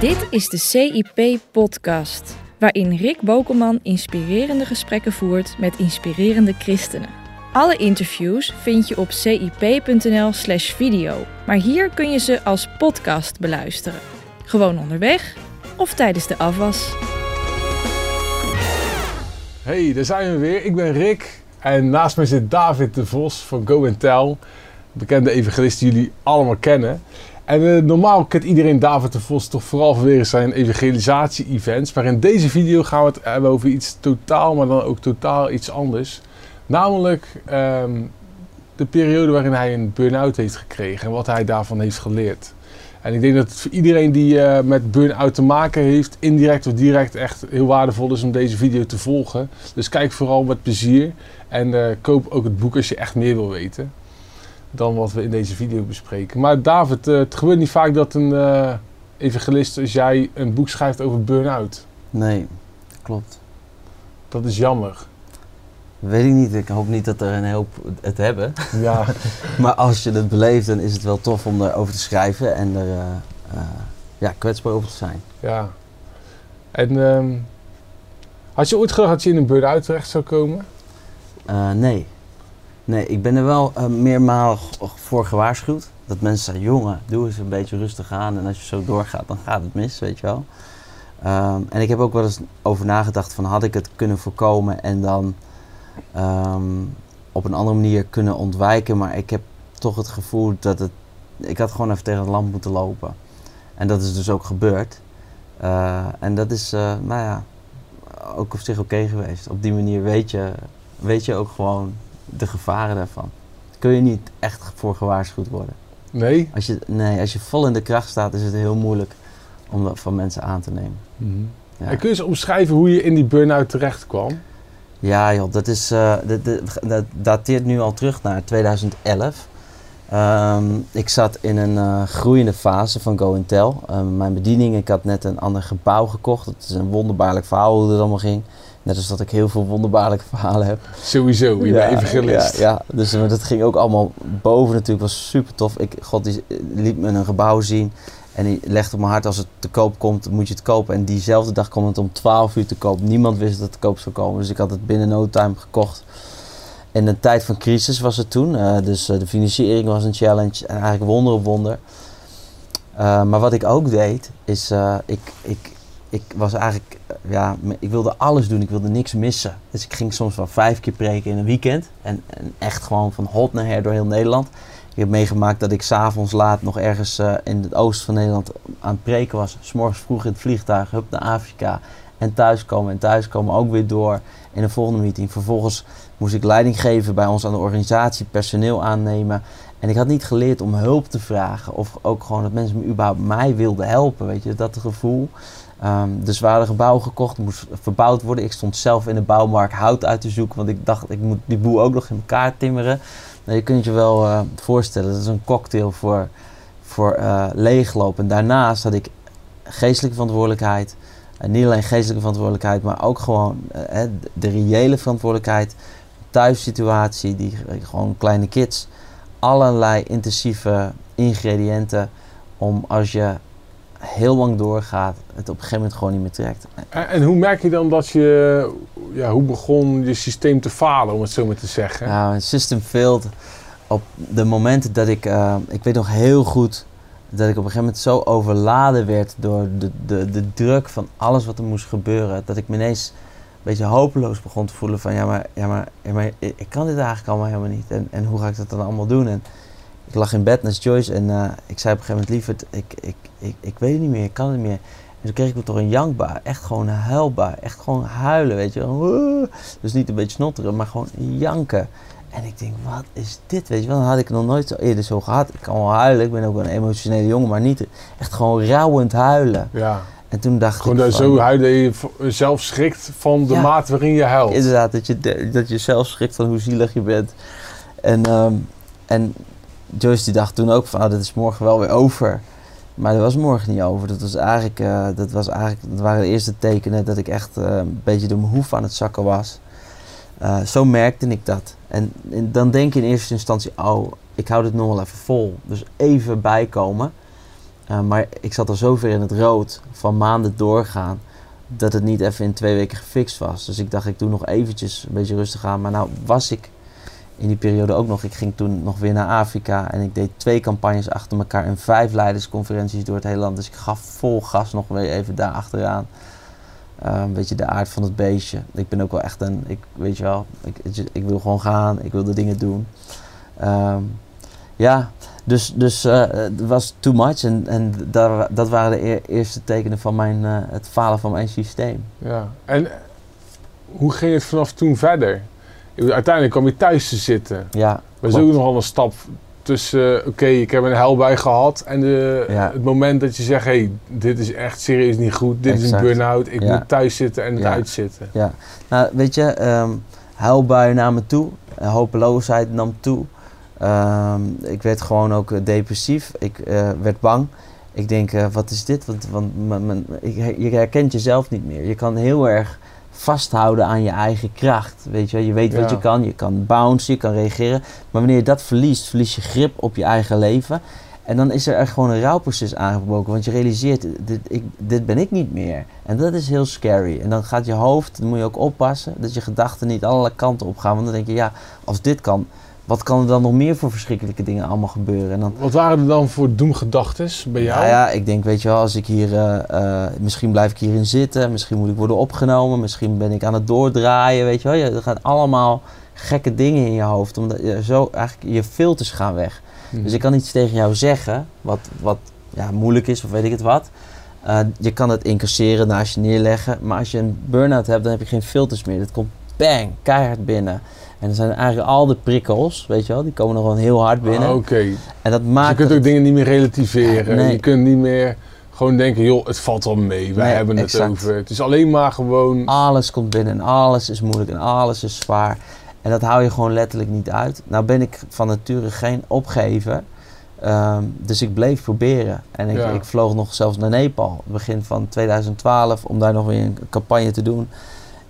Dit is de CIP-podcast, waarin Rick Bokelman inspirerende gesprekken voert met inspirerende christenen. Alle interviews vind je op cip.nl/slash video, maar hier kun je ze als podcast beluisteren. Gewoon onderweg of tijdens de afwas. Hey, daar zijn we weer. Ik ben Rick en naast mij zit David de Vos van Go Tell. Bekende evangelist die jullie allemaal kennen. En eh, normaal kent iedereen David de Vos toch vooral vanwege zijn evangelisatie-events. Maar in deze video gaan we het hebben over iets totaal, maar dan ook totaal iets anders. Namelijk ehm, de periode waarin hij een burn-out heeft gekregen en wat hij daarvan heeft geleerd. En ik denk dat het voor iedereen die eh, met burn-out te maken heeft, indirect of direct, echt heel waardevol is om deze video te volgen. Dus kijk vooral met plezier en eh, koop ook het boek als je echt meer wil weten dan wat we in deze video bespreken. Maar David, uh, het gebeurt niet vaak dat een evangelist als jij een boek schrijft over burn-out. Nee, klopt. Dat is jammer. Weet ik niet. Ik hoop niet dat er een hoop het hebben. Ja. maar als je het beleeft, dan is het wel tof om erover te schrijven en er uh, uh, ja, kwetsbaar over te zijn. Ja. En um, had je ooit gedacht dat je in een burn-out terecht zou komen? Uh, nee. Nee, ik ben er wel meermaal voor gewaarschuwd. Dat mensen zeggen, jongen, doe eens een beetje rustig aan. En als je zo doorgaat, dan gaat het mis, weet je wel. Um, en ik heb ook wel eens over nagedacht van, had ik het kunnen voorkomen en dan... Um, op een andere manier kunnen ontwijken. Maar ik heb toch het gevoel dat het. Ik had gewoon even tegen het lamp moeten lopen. En dat is dus ook gebeurd. Uh, en dat is, uh, nou ja, ook op zich oké geweest. Op die manier weet je, weet je ook gewoon de gevaren daarvan. Daar kun je niet echt voor gewaarschuwd worden. Nee? Als je, nee, als je vol in de kracht staat, is het heel moeilijk om dat van mensen aan te nemen. Mm -hmm. ja. En kun je eens omschrijven hoe je in die burn-out terecht kwam? Ja, joh, dat, is, uh, dat, dat, dat, dateert nu al terug naar 2011. Um, ik zat in een uh, groeiende fase van Go Tell. Um, mijn bediening, ik had net een ander gebouw gekocht. Het is een wonderbaarlijk verhaal hoe het allemaal ging. Net als dat ik heel veel wonderbaarlijke verhalen heb. Sowieso, je bent evangelist. Ja, ja, dus dat ging ook allemaal boven natuurlijk. was super tof. Ik, God die liet me een gebouw zien. En die legde op mijn hart, als het te koop komt, moet je het kopen. En diezelfde dag kwam het om 12 uur te koop. Niemand wist dat het te koop zou komen. Dus ik had het binnen no time gekocht. In een tijd van crisis was het toen. Uh, dus uh, de financiering was een challenge. En eigenlijk wonder op wonder. Uh, maar wat ik ook deed, is ik, ik, ik was eigenlijk, ja, ik wilde alles doen. Ik wilde niks missen. Dus ik ging soms wel vijf keer preken in een weekend. En, echt gewoon van hot naar her door heel Nederland. Ik heb meegemaakt dat ik s'avonds laat nog ergens uh, in het oosten van Nederland aan het preken was. S'morgens vroeg in het vliegtuig, hup naar Afrika. En thuiskomen en thuiskomen ook weer door in een volgende meeting. Vervolgens moest ik leiding geven bij ons aan de organisatie, personeel aannemen. En ik had niet geleerd om hulp te vragen. Of ook gewoon dat mensen me überhaupt mij wilden helpen. Weet je, dat gevoel. Dus we hadden een gebouw gekocht, moest verbouwd worden. Ik stond zelf in de bouwmarkt hout uit te zoeken. Want ik dacht, ik moet die boel ook nog in elkaar timmeren. Nou, je kunt je wel uh, voorstellen, dat is een cocktail voor, voor uh, leegloop. En daarnaast had ik geestelijke verantwoordelijkheid. En niet alleen geestelijke verantwoordelijkheid, maar ook gewoon de reële verantwoordelijkheid. Thuissituatie, die, gewoon kleine kids. Allerlei intensieve ingrediënten om als je heel lang doorgaat, het op een gegeven moment gewoon niet meer trekt. En, en hoe merk je dan dat je, ja, hoe begon je systeem te falen, om het zo maar te zeggen? Ja, mijn system failed op de momenten dat ik, uh, ik weet nog heel goed dat ik op een gegeven moment zo overladen werd door de, de, de druk van alles wat er moest gebeuren, dat ik me ineens een beetje hopeloos begon te voelen van ja, maar, ja, maar, ja, maar ik kan dit eigenlijk allemaal helemaal niet. En, en hoe ga ik dat dan allemaal doen? En, ik lag in bed naast Joyce en uh, ik zei op een gegeven moment, lieverd, ik, ik, ik, ik weet het niet meer, ik kan het niet meer. En toen kreeg ik me toch een jankbaar, echt gewoon huilbaar, echt gewoon huilen, weet je. Dus niet een beetje snotteren, maar gewoon janken. En ik denk, wat is dit, weet je wel. Dan had ik nog nooit zo eerder zo gehad. Ik kan wel huilen, ik ben ook een emotionele jongen, maar niet echt gewoon rouwend huilen. Ja. En toen dacht gewoon ik Gewoon zo huilen je zelf schrikt van de ja, maat waarin je huilt. Inderdaad, dat je, dat je zelf schrikt van hoe zielig je bent. En, um, en Joyce die dacht toen ook van, dat is morgen wel weer over. Maar dat was morgen niet over. Dat, was eigenlijk, uh, dat, was eigenlijk, dat waren de eerste tekenen dat ik echt uh, een beetje door mijn hoef aan het zakken was. Uh, zo merkte ik dat. En, dan denk je in eerste instantie, oh, ik hou dit nog wel even vol. Dus even bijkomen. Eh, maar ik zat al zover in het rood van maanden doorgaan dat het niet even in twee weken gefixt was. Dus ik dacht, ik doe nog eventjes een beetje rustig aan. Maar nou was ik in die periode ook nog. Ik ging toen nog weer naar Afrika en ik deed twee campagnes achter elkaar en vijf leidersconferenties door het hele land. Dus ik gaf vol gas nog weer even daar achteraan. Uh, een beetje de aard van het beestje. Ik ben ook wel echt een, ik, weet je wel, ik, ik wil gewoon gaan, ik wil de dingen doen. Ehm, ja, dus, dus uh, het was too much en, en dat, dat waren de eerste tekenen van mijn, uh, het falen van mijn systeem. Ja, en hoe ging het vanaf toen verder? Uiteindelijk kwam je thuis te zitten. Ja, We zoeken nogal een stap tussen, oké, ik heb een helbij gehad en de, Ja. het moment dat je zegt, hé, hey, dit is echt serieus niet goed, dit is een burn-out, ik Ja. moet thuis zitten en het Ja. uitzitten. Ja, nou weet je, ehm huilbuien namen toe, eh, hopeloosheid nam toe. Ehm, ik werd gewoon ook eh, depressief, ik eh, werd bang. Ik denk, wat is dit? Want, want mijn- mijn- ik, je herkent jezelf niet meer. Je kan heel erg vasthouden aan je eigen kracht. Weet je, je weet wat je kan, je kan bouncen, je kan reageren. Maar wanneer je dat verliest, verlies je grip op je eigen leven. En dan is er echt gewoon een rouwproces aangebroken. Want je realiseert, dit, ik, dit ben ik niet meer. En dat is heel scary. En dan gaat je hoofd, dan moet je ook oppassen, dat je gedachten niet alle kanten op gaan. Want dan denk je, ja, als dit kan, wat kan er dan nog meer voor verschrikkelijke dingen allemaal gebeuren? En dan, Wat waren er dan voor doemgedachtes bij jou? nou ja, ik denk, weet je wel, als ik hier, eh, eh, misschien blijf ik hierin zitten, misschien moet ik worden opgenomen, misschien ben ik aan het doordraaien, weet je wel. Je, er gaan allemaal gekke dingen in je hoofd, omdat je zo eigenlijk je filters gaan weg. Mhm. Dus ik kan iets tegen jou zeggen, wat, wat ja, moeilijk is of weet ik het wat. Eh, je kan het incasseren, naast je neerleggen. Maar als je een burn-out hebt, dan heb je geen filters meer. Dat komt bang, keihard binnen. En dan zijn eigenlijk al de prikkels, weet je wel, die komen nog gewoon heel hard binnen. Ah, Oké, En dat dus je maakt kunt het- ook dingen niet meer relativeren. Nee. Je kunt niet meer gewoon denken, joh, het valt wel mee, wij Nee, hebben het exact. over. Het is alleen maar gewoon... alles komt binnen en alles is moeilijk en alles is zwaar. En dat hou je gewoon letterlijk niet uit. Nou ben ik van nature geen opgever. Ehm, dus ik bleef proberen. En ik, Ja. ik vloog nog zelfs naar Nepal, begin van 2012, om daar nog weer een campagne te doen.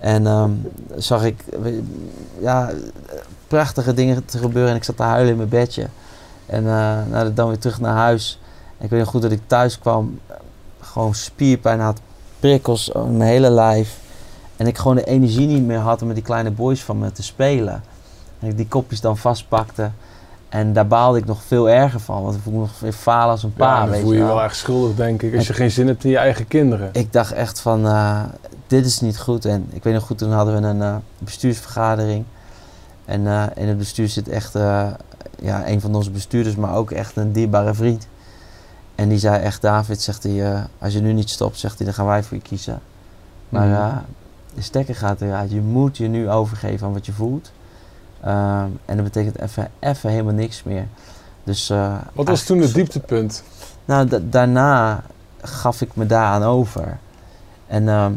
En ehm, zag ik ja, prachtige dingen te gebeuren en ik zat te huilen in mijn bedje. En nou, dan weer terug naar huis. En ik weet nog goed dat ik thuis kwam, gewoon spierpijn had, prikkels in mijn hele lijf. En ik gewoon de energie niet meer had om met die kleine boys van me te spelen. En ik die kopjes dan vastpakte. En daar baalde ik nog veel erger van. Want ik voelde me nog weer falen als een pa. ja, dan weet voel je je wel. wel echt schuldig, denk ik, als je geen zin hebt in je eigen kinderen. Ik dacht echt van, eh, dit is niet goed. En ik weet nog goed, toen hadden we een eh, bestuursvergadering. En eh, in het bestuur zit echt eh, ja, een van onze bestuurders, maar ook echt een dierbare vriend. En die zei echt, David, zegt hij, als je nu niet stopt, zegt hij, dan gaan wij voor je kiezen. Maar Mhm. eh, de stekker gaat eruit. Je moet je nu overgeven aan wat je voelt. En dat betekent even, even helemaal niks meer. Dus, Wat was toen het dieptepunt? nou, da- daarna gaf ik me daaraan over. En ehm,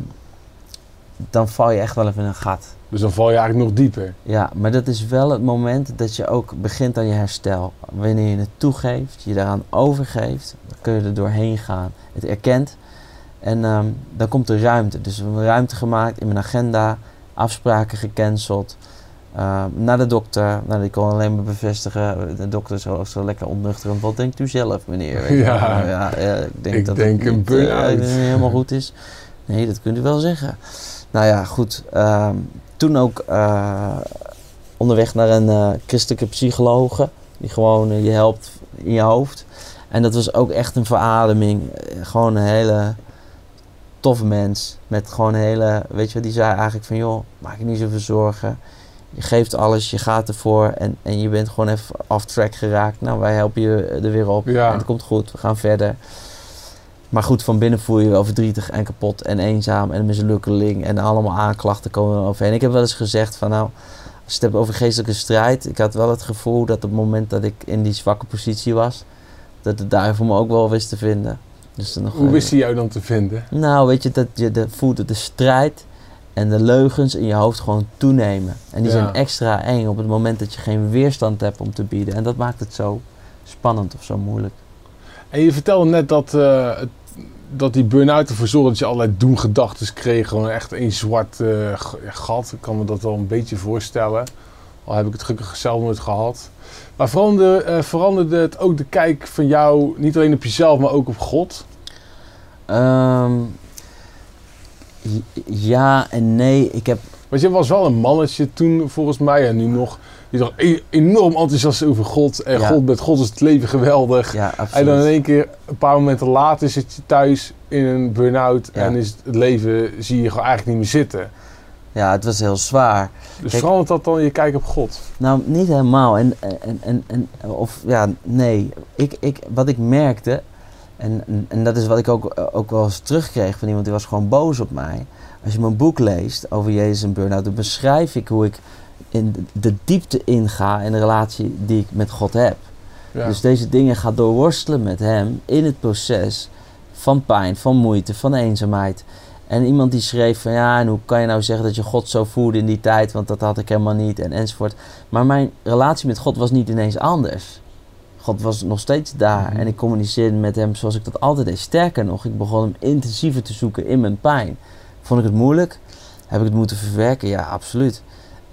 dan val je echt wel even in een gat. Dus dan val je eigenlijk nog dieper. Ja, maar dat is wel het moment dat je ook begint aan je herstel. Wanneer je het toegeeft, je daaraan overgeeft, dan kun je er doorheen gaan. Het erkent. En ehm, dan komt er ruimte. Dus we hebben ruimte gemaakt in mijn agenda, afspraken gecanceld. Ehm, naar de dokter, nou, die kon alleen maar bevestigen. De dokter is zo, zo lekker onnuchterend. Wat denkt u zelf, meneer? Weet. Ja. Nou ja, ik denk Ik dat denk het niet, eh, burn-out. helemaal goed is. Nee, dat kunt u wel zeggen. Nou ja, goed. ehm, toen ook eh, onderweg naar een eh, christelijke psychologe. Die gewoon eh, je helpt in je hoofd. En dat was ook echt een verademing. Gewoon een hele toffe mens. Met gewoon een hele, weet je wat, die zei eigenlijk van joh, maak je niet zoveel zorgen. Je geeft alles, je gaat ervoor en, en je bent gewoon even off track geraakt. Nou, wij helpen je er weer op. Ja. En het komt goed, we gaan verder. Maar goed, van binnen voel je je wel verdrietig en kapot en eenzaam en mislukkeling en allemaal aanklachten komen er overheen. Ik heb wel eens gezegd van nou, als je het hebt over geestelijke strijd, ik had wel het gevoel dat op het moment dat ik in die zwakke positie was, dat de duivel me ook wel wist te vinden. Dus nog Hoe wist hij jou dan te vinden? nou, weet je, dat je de, voelt de strijd en de leugens in je hoofd gewoon toenemen. En die Ja. zijn extra eng op het moment dat je geen weerstand hebt om te bieden. En dat maakt het zo spannend of zo moeilijk. En je vertelde net dat, eh, het- dat die burn-out ervoor zorgde dat je allerlei doemgedachten kreeg. Gewoon echt een zwart eh, gat. Ik kan me dat wel een beetje voorstellen. Al heb ik het gelukkig zelf nooit gehad. Maar veranderde, eh, veranderde het ook de kijk van jou, niet alleen op jezelf, maar ook op God? Ehm, ja en nee. Ik heb Want je was wel een mannetje toen, volgens mij, en nu nog. Je was e- enorm enthousiast over God. En Ja. God, met God is het leven geweldig. ja, En dan in één keer, een paar momenten later, zit je thuis in een burn-out. Ja. En is het leven, zie je gewoon eigenlijk niet meer zitten. Ja, het was heel zwaar. Dus Kijk- verandert dat dan je kijk op God? Nou, niet helemaal. En, en, en, en, of ja, nee. Ik, ik, wat ik merkte, en, en, en dat is wat ik ook, ook wel eens terugkreeg van iemand die was gewoon boos op mij. Als je mijn boek leest over Jezus en burn-out, dan beschrijf ik hoe ik in de diepte inga in de relatie die ik met God heb. Ja. Dus deze dingen gaat doorworstelen met hem in het proces van pijn, van moeite, van eenzaamheid. En iemand die schreef van ja, en hoe kan je nou zeggen dat je God zo voerde in die tijd, want dat had ik helemaal niet en enzovoort. Maar mijn relatie met God was niet ineens anders. God was nog steeds daar Mhm. en ik communiceerde met hem zoals ik dat altijd deed. Sterker nog, ik begon hem intensiever te zoeken in mijn pijn. Vond ik het moeilijk? Heb ik het moeten verwerken? Ja, absoluut.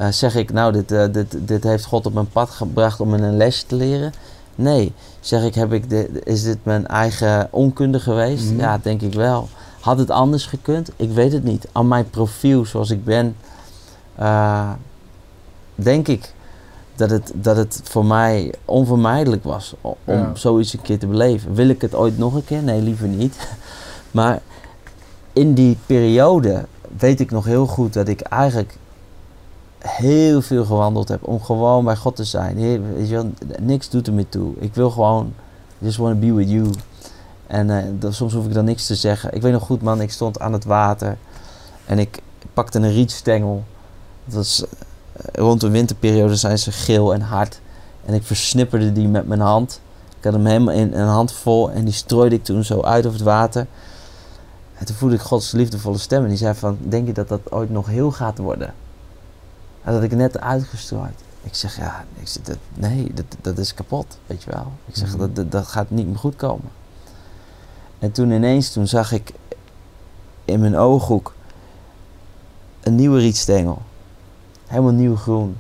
Eh, zeg ik, nou, dit, eh, dit, dit heeft God op mijn pad gebracht om me een lesje te leren? Nee. Zeg ik, heb ik de, is dit mijn eigen onkunde geweest? Mhm. Ja, denk ik wel. Had het anders gekund? Ik weet het niet. Aan mijn profiel zoals ik ben, eh, denk ik dat het, dat het voor mij onvermijdelijk was om Ja. zoiets een keer te beleven. Wil ik het ooit nog een keer? Nee, liever niet. Maar in die periode weet ik nog heel goed dat ik eigenlijk heel veel gewandeld heb om gewoon bij God te zijn. Heer, niks doet er meer toe. Ik wil gewoon, just want to be with you. En eh, soms hoef ik dan niks te zeggen. Ik weet nog goed, man, ik stond aan het water en ik pakte een rietstengel. Dat was, eh, rond de winterperiode zijn ze geel en hard. En ik versnipperde die met mijn hand. Ik had hem helemaal in een handvol en die strooide ik toen zo uit over het water. En toen voelde ik Gods liefdevolle stem en die zei van, denk je dat dat ooit nog heel gaat worden? Dat had ik net uitgestrooid. Ik zeg, ja, ik zeg, dat, nee, dat, dat is kapot, weet je wel. Ik zeg, Mhm. dat, dat, dat gaat niet meer goed komen. En toen ineens, toen zag ik in mijn ooghoek een nieuwe rietstengel. Helemaal nieuw groen.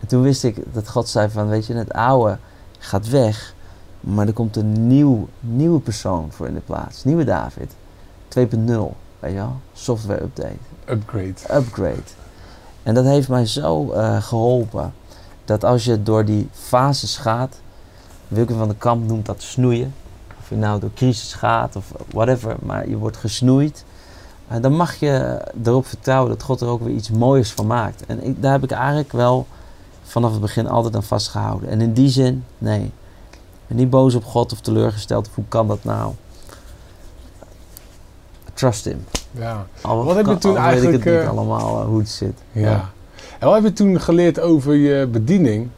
En toen wist ik dat God zei van, weet je, het oude gaat weg. Maar er komt een nieuw, nieuwe persoon voor in de plaats. Nieuwe David. 2.0, weet je wel. Software update Upgrade. upgrade. En dat heeft mij zo eh, geholpen. Dat als je door die fases gaat, Wilke van der Kamp noemt dat snoeien. Of je nou door crisis gaat of whatever, maar je wordt gesnoeid. eh, dan mag je erop vertrouwen dat God er ook weer iets moois van maakt. En daar heb ik eigenlijk wel vanaf het begin altijd aan vastgehouden. En in die zin, nee. Ik ben niet boos op God of teleurgesteld. Of hoe kan dat nou? Trust him. Ja. Al Wat heb je toen al weet ik eigenlijk, het niet eh, allemaal eh, hoe het zit. ja. En wat heb je toen geleerd over je bediening?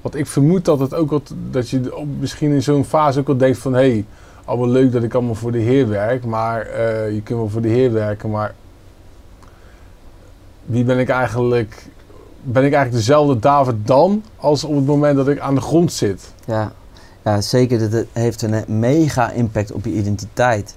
Want ik vermoed dat het ook wat, dat je misschien in zo'n fase ook wel denkt van hé, hey, allemaal leuk dat ik allemaal voor de Heer werk, maar eh, je kunt wel voor de Heer werken, maar wie ben ik eigenlijk? Ben ik eigenlijk dezelfde David dan als op het moment dat ik aan de grond zit? Ja, ja zeker. Dat het heeft een mega impact op je identiteit.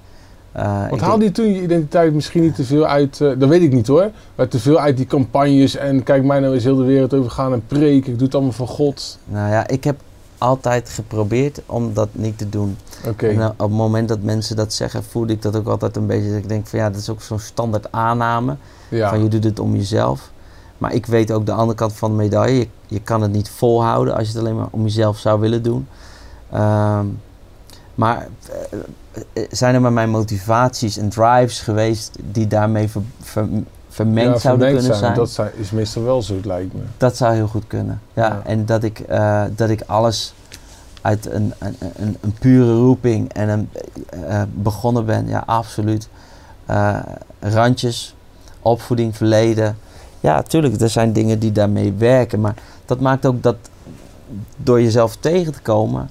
Eh, Want haalde je toen je identiteit misschien niet te veel uit, eh, dat weet ik niet hoor, maar te veel uit die campagnes en kijk mij nou eens heel de wereld over gaan en preken, ik doe het allemaal voor God. Nou ja, ik heb altijd geprobeerd om dat niet te doen. Oké. En eh, op het moment dat mensen dat zeggen, voelde ik dat ook altijd een beetje. Dat ik denk van ja, dat is ook zo'n standaard aanname. ja. Van je doet het om jezelf. Maar ik weet ook de andere kant van de medaille. Je, je kan het niet volhouden als je het alleen maar om jezelf zou willen doen. Ehm, maar eh, eh, zijn er maar mijn motivaties en drives geweest die daarmee ver- ver- vermengd Ja, zouden kunnen zijn? Dat zijn- is meestal wel zo, het lijkt me. Dat zou heel goed kunnen. Ja, Ja. En dat ik, eh, dat ik alles uit een, een, een, een pure roeping en een, begonnen ben. Ja, absoluut. Randjes, opvoeding, verleden. Ja, tuurlijk, er zijn dingen die daarmee werken. Maar dat maakt ook dat door jezelf tegen te komen,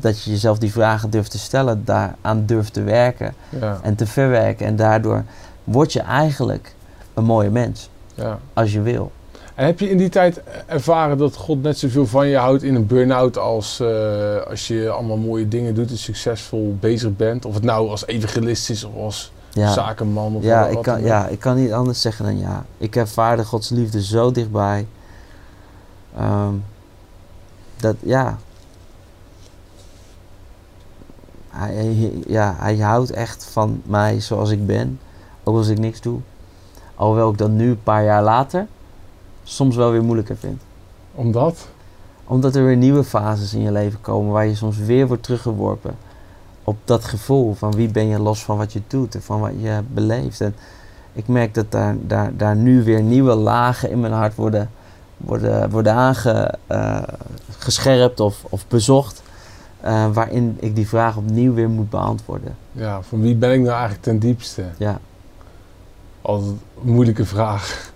dat je jezelf die vragen durft te stellen, daaraan durft te werken Ja, en te verwerken. En daardoor word je eigenlijk een mooie mens, ja. als je wil. En heb je in die tijd ervaren dat God net zoveel van je houdt in een burn-out als eh, als je allemaal mooie dingen doet en succesvol bezig bent? Of het nou als evangelist is of als Ja. zakenman of Ja wat ik, dan kan, ook. ja, ik kan niet anders zeggen dan ja. Ik ervaarde Gods liefde zo dichtbij. Eh, Ehm, dat, ja. Hij, ja. hij houdt echt van mij zoals ik ben. Ook als ik niks doe. Alhoewel ik dat nu, een paar jaar later, soms wel weer moeilijker vind. Omdat? Omdat er weer nieuwe fases in je leven komen waar je soms weer wordt teruggeworpen. Op dat gevoel van wie ben je los van wat je doet en van wat je beleeft. En ik merk dat daar, daar, daar nu weer nieuwe lagen in mijn hart worden, worden, worden aangescherpt of, of bezocht. Eh, waarin ik die vraag opnieuw weer moet beantwoorden. Ja, van wie ben ik nou eigenlijk ten diepste? Ja, Altijd een moeilijke vraag.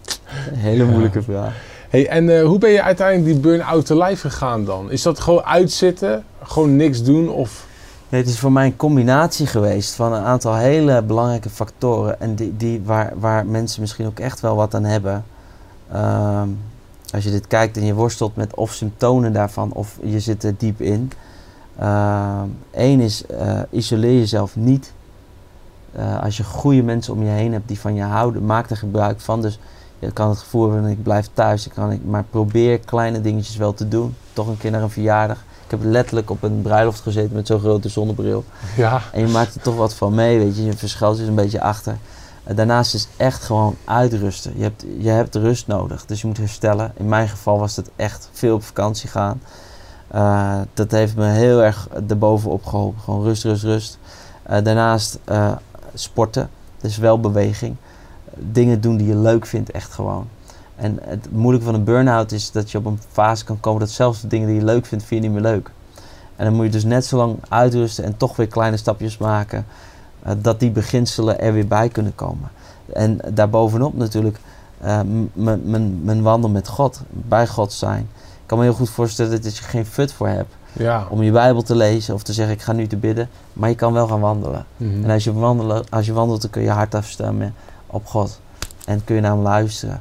een hele Ja. moeilijke vraag. Hey, en eh, hoe ben je uiteindelijk die burn-out te lijf gegaan dan? Is dat gewoon uitzitten, gewoon niks doen of... Nee, het is voor mij een combinatie geweest van een aantal hele belangrijke factoren. En die, die waar, waar mensen misschien ook echt wel wat aan hebben. Ehm, als je dit kijkt en je worstelt met of symptomen daarvan of je zit er diep in. Eén is, eh, isoleer jezelf niet. Eh, als je goede mensen om je heen hebt die van je houden, maak er gebruik van. Dus je kan het gevoel hebben, ik blijf thuis, ik kan, ik, maar probeer kleine dingetjes wel te doen. Toch een keer naar een verjaardag. Ik heb letterlijk op een bruiloft gezeten met zo'n grote zonnebril. Ja, En je maakt er toch wat van mee, weet je. Je verschuilt je een beetje achter. Eh, daarnaast is echt gewoon uitrusten. Je hebt, je hebt rust nodig, dus je moet herstellen. In mijn geval was het echt veel op vakantie gaan. Eh, dat heeft me heel erg erbovenop geholpen. Gewoon rust, rust, rust. Eh, daarnaast eh, sporten, dus wel beweging. Dingen doen die je leuk vindt, echt gewoon. En het moeilijke van een burn-out is dat je op een fase kan komen dat zelfs de dingen die je leuk vindt, vind je niet meer leuk. En dan moet je dus net zo lang uitrusten en toch weer kleine stapjes maken. dat die beginselen er weer bij kunnen komen. En daarbovenop natuurlijk mijn wandel met God, bij God zijn. Ik kan me heel goed voorstellen dat je geen fut voor hebt ja. om je Bijbel te lezen of te zeggen ik ga nu te bidden. Maar je kan wel gaan wandelen. Mhm. En als je, wandelen, als je wandelt, dan kun je hart afstemmen op God. En kun je naar hem luisteren.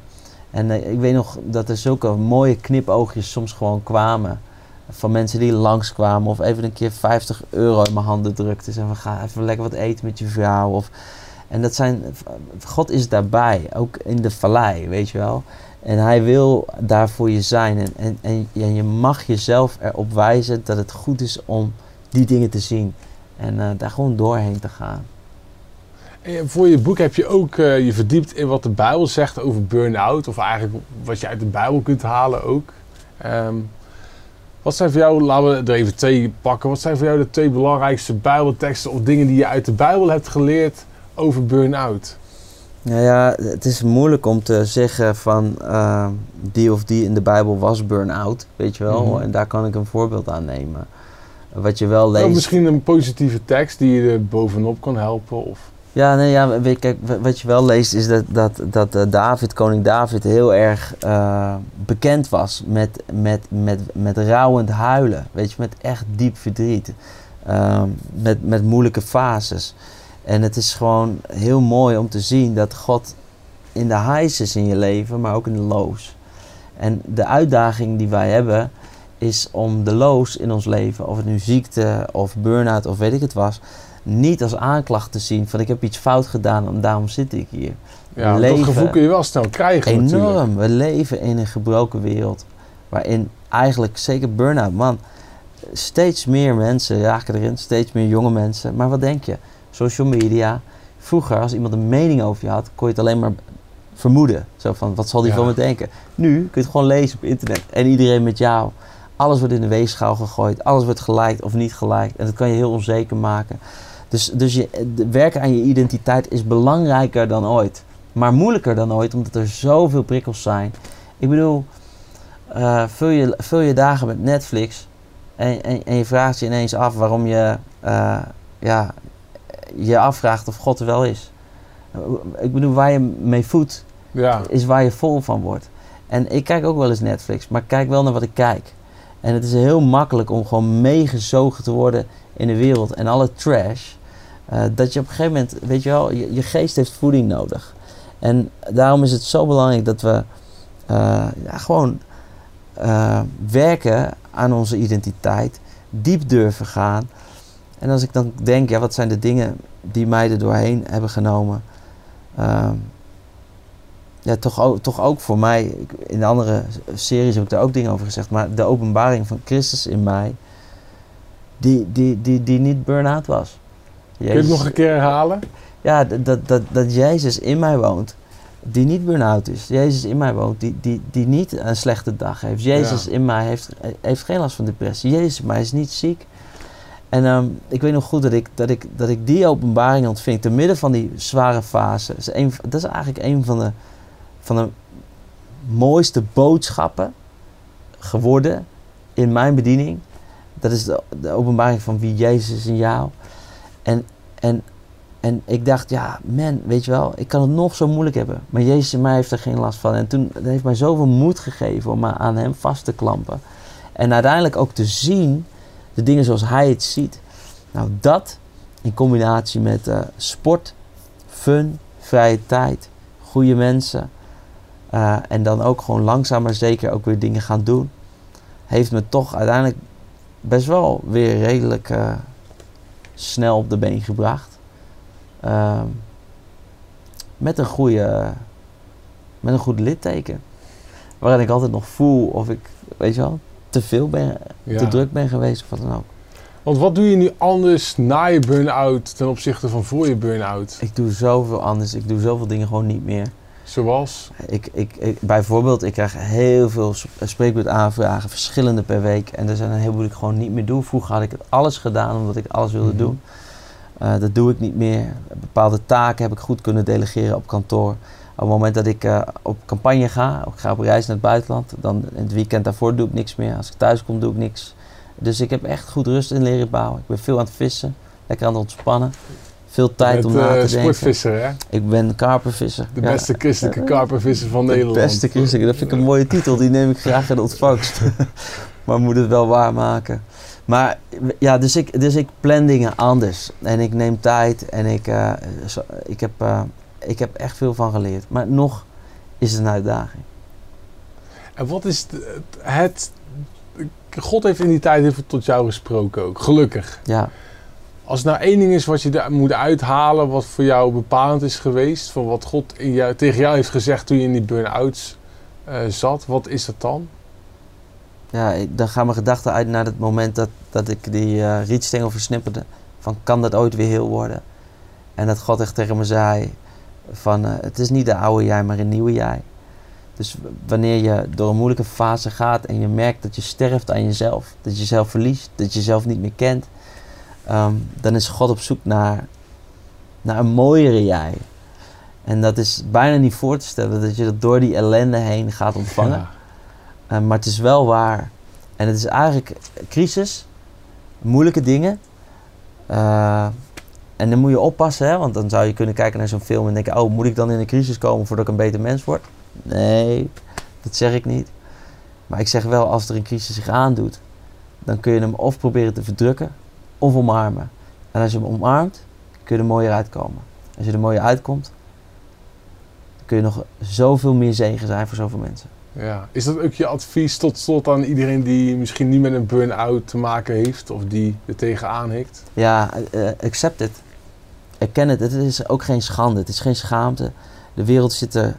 En eh, ik weet nog dat er zulke mooie knipoogjes soms gewoon kwamen. Van mensen die langskwamen. Of even een keer 50 euro in mijn handen drukten. Zeggen van ga even lekker wat eten met je vrouw. Of, en dat zijn, God is daarbij. Ook in de vallei, weet je wel. En hij wil daar voor je zijn. En, en, en, je mag jezelf erop wijzen dat het goed is om die dingen te zien. En eh, daar gewoon doorheen te gaan. En voor je boek heb je ook eh, je verdiept in wat de Bijbel zegt over burn-out. Of eigenlijk wat je uit de Bijbel kunt halen ook. Ehm, wat zijn voor jou, laten we er even twee pakken. Wat zijn voor jou de twee belangrijkste Bijbelteksten of dingen die je uit de Bijbel hebt geleerd over burn-out? Nou ja, het is moeilijk om te zeggen van eh, die of die in de Bijbel was burn-out, weet je wel. Mhm. En daar kan ik een voorbeeld aan nemen. Wat je wel leest. Of misschien een positieve tekst die je er bovenop kan helpen. Of... Ja, nee, ja, weet, kijk, wa- wat je wel leest is dat, dat, dat eh, David, koning David, heel erg eh, bekend was met, met, met, met rouwend huilen. Weet je, met echt diep verdriet. Ehm, met, met moeilijke fases. En het is gewoon heel mooi om te zien dat God in de highs is in je leven, maar ook in de lows. En de uitdaging die wij hebben is om de lows in ons leven, of het nu ziekte of burn-out of weet ik het was, niet als aanklacht te zien van ik heb iets fout gedaan en daarom zit ik hier. Ja, Leven. dat gevoel kun je wel snel krijgen natuurlijk. Enorm. We leven in een gebroken wereld waarin eigenlijk, zeker burn-out, man, steeds meer mensen raken erin, steeds meer jonge mensen. Maar wat denk je? Social media. Vroeger, als iemand een mening over je had, kon je het alleen maar vermoeden. Zo van, wat zal die Ja. van me denken? Nu kun je het gewoon lezen op internet en iedereen met jou. Alles wordt in de weegschaal gegooid, alles wordt gelijkt of niet gelijkt. En dat kan je heel onzeker maken. Dus, dus je, werken aan je identiteit is belangrijker dan ooit. Maar moeilijker dan ooit, omdat er zoveel prikkels zijn. Ik bedoel, eh, vul, je, vul je dagen met Netflix en, en, en je vraagt je ineens af waarom je eh, ja, je afvraagt of God er wel is. Ik bedoel, waar je mee voedt, Ja, is waar je vol van wordt. En ik kijk ook wel eens Netflix, maar ik kijk wel naar wat ik kijk. En het is heel makkelijk om gewoon meegezogen te worden in de wereld en alle trash. eh, dat je op een gegeven moment, weet je wel, je, je geest heeft voeding nodig. En daarom is het zo belangrijk dat we eh, ja, gewoon eh, werken aan onze identiteit, diep durven gaan. En als ik dan denk, ja, wat zijn de dingen die mij er doorheen hebben genomen? Ehm, ja, toch, ook, toch ook voor mij, in de andere series heb ik daar ook dingen over gezegd, maar de openbaring van Christus in mij, die, die, die, die niet burn-out was. Kun je het nog een keer herhalen? Ja, dat, dat, dat Jezus in mij woont, die niet burn-out is. Jezus in mij woont, die, die, die niet een slechte dag heeft. Jezus Ja. in mij heeft, heeft geen last van depressie. Jezus in mij is niet ziek. En ehm, ik weet nog goed dat ik, dat, ik, dat ik die openbaring ontving te midden van die zware fase. Dat is, dat is eigenlijk een van de, van de mooiste boodschappen geworden in mijn bediening. Dat is de, openbaring van wie Jezus is in jou. En, en, en ik dacht, ja, man, weet je wel, ik kan het nog zo moeilijk hebben. Maar Jezus in mij heeft er geen last van. En toen dat heeft mij zoveel moed gegeven om aan Hem vast te klampen. En uiteindelijk ook te zien de dingen zoals Hij het ziet. Nou, dat in combinatie met eh, sport, fun, vrije tijd, goede mensen. eh, en dan ook gewoon langzaam maar zeker ook weer dingen gaan doen. Heeft me toch uiteindelijk best wel weer redelijk eh, snel op de been gebracht. Ehm, met een goede, met een goed litteken. Waarin ik altijd nog voel of ik, weet je wel, te veel ben, Ja. te druk ben geweest of wat dan ook. Want wat doe je nu anders na je burn-out ten opzichte van voor je burn-out? Ik doe zoveel anders. Ik doe zoveel dingen gewoon niet meer. Zoals? Ik, ik, ik, bijvoorbeeld, ik krijg heel veel sp- spreekbeurtaanvragen, verschillende per week. En er zijn een heleboel die ik gewoon niet meer doe. Vroeger had ik het alles gedaan omdat ik alles wilde Mhm. doen. Eh, dat doe ik niet meer. Bepaalde taken heb ik goed kunnen delegeren op kantoor. Op het moment dat ik eh, op campagne ga, ik ga op reis naar het buitenland, dan in het weekend daarvoor doe ik niks meer. Als ik thuis kom, doe ik niks. Dus ik heb echt goed rust in leren bouwen. Ik ben veel aan het vissen, lekker aan het ontspannen. Veel tijd Met om na te eh, denken. sportvisser, hè? Ik ben karpervisser. De Ja. beste christelijke karpervisser van De Nederland. beste christelijke, dat vind ik een mooie titel, die neem ik graag in ontvangst. maar moet het wel waarmaken. Maar ja, dus ik, dus ik plan dingen anders. En ik neem tijd en ik, eh, ik, heb, ik heb echt veel van geleerd. Maar nog is het een uitdaging. En wat is het, het... God heeft in die tijd heel veel tot jou gesproken ook, gelukkig. Ja, Als er nou één ding is wat je daar moet uithalen, wat voor jou bepalend is geweest, van wat God in jou, tegen jou heeft gezegd toen je in die burn-outs eh, zat, wat is dat dan? ja ik, dan gaan mijn gedachten uit naar het moment dat, dat ik die eh rietstengel versnipperde. Van kan dat ooit weer heel worden? En dat God echt tegen me zei van eh, het is niet de oude jij, maar een nieuwe jij. Dus wanneer je door een moeilijke fase gaat en je merkt dat je sterft aan jezelf, dat je jezelf verliest, dat je jezelf niet meer kent, ehm, dan is God op zoek naar, naar een mooiere jij. En dat is bijna niet voor te stellen dat je dat door die ellende heen gaat ontvangen. Ja. Uh, maar het is wel waar. En het is eigenlijk crisis, moeilijke dingen. Uh, en dan moet je oppassen, hè? want dan zou je kunnen kijken naar zo'n film en denken: Oh, moet ik dan in een crisis komen voordat ik een beter mens word? Nee, dat zeg ik niet. Maar ik zeg wel: als er een crisis zich aandoet, dan kun je hem of proberen te verdrukken of omarmen. En als je hem omarmt, kun je er mooier uitkomen. Als je er mooier uitkomt, dan kun je nog zoveel meer zegen zijn voor zoveel mensen. Ja. Is dat ook je advies tot slot aan iedereen die misschien niet met een burn-out te maken heeft of die er tegenaan hikt? Ja, eh, accept it. Erken het. Het is ook geen schande. Het is geen schaamte. De wereld zit er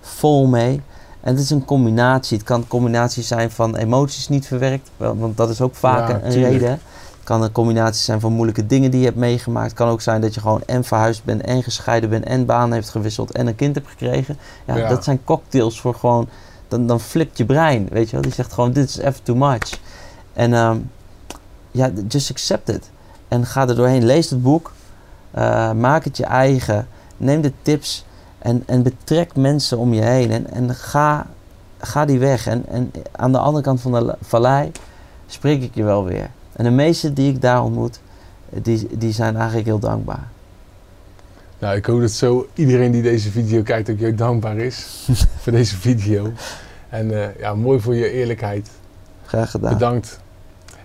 vol mee. En het is een combinatie. Het kan een combinatie zijn van emoties niet verwerkt. Want dat is ook vaak Ja, een tuurlijk. reden. Het kan een combinatie zijn van moeilijke dingen die je hebt meegemaakt. Het kan ook zijn dat je gewoon en verhuisd bent en gescheiden bent en baan heeft gewisseld en een kind hebt gekregen. Ja, Ja. dat zijn cocktails voor gewoon... Dan, dan flipt je brein, weet je wel. Die zegt gewoon, dit is even too much. En ehm, ja, just accept it. En ga er doorheen. Lees het boek. Eh, maak het je eigen. Neem de tips. En, en betrek mensen om je heen. En, en ga, ga die weg. En, en aan de andere kant van de vallei spreek ik je wel weer. En de meesten die ik daar ontmoet, die, die zijn eigenlijk heel dankbaar. Nou, ik hoop dat zo iedereen die deze video kijkt ook je dankbaar is voor deze video. En eh, ja, mooi voor je eerlijkheid. Graag gedaan. Bedankt.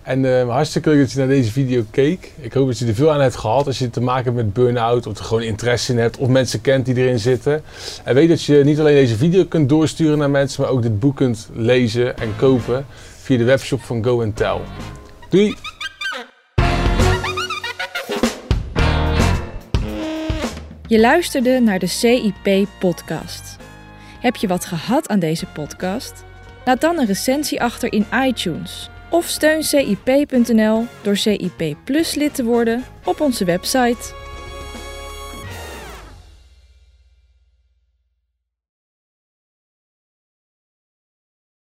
En eh, hartstikke leuk dat je naar deze video keek. Ik hoop dat je er veel aan hebt gehad als je te maken hebt met burn-out of er gewoon interesse in hebt of mensen kent die erin zitten. En weet dat je niet alleen deze video kunt doorsturen naar mensen, maar ook dit boek kunt lezen en kopen via de webshop van Go Tell. Doei! Je luisterde naar de CIP-podcast. Heb je wat gehad aan deze podcast? Laat dan een recensie achter in iTunes. Of steun CIP.nl door CIP Plus lid te worden op onze website.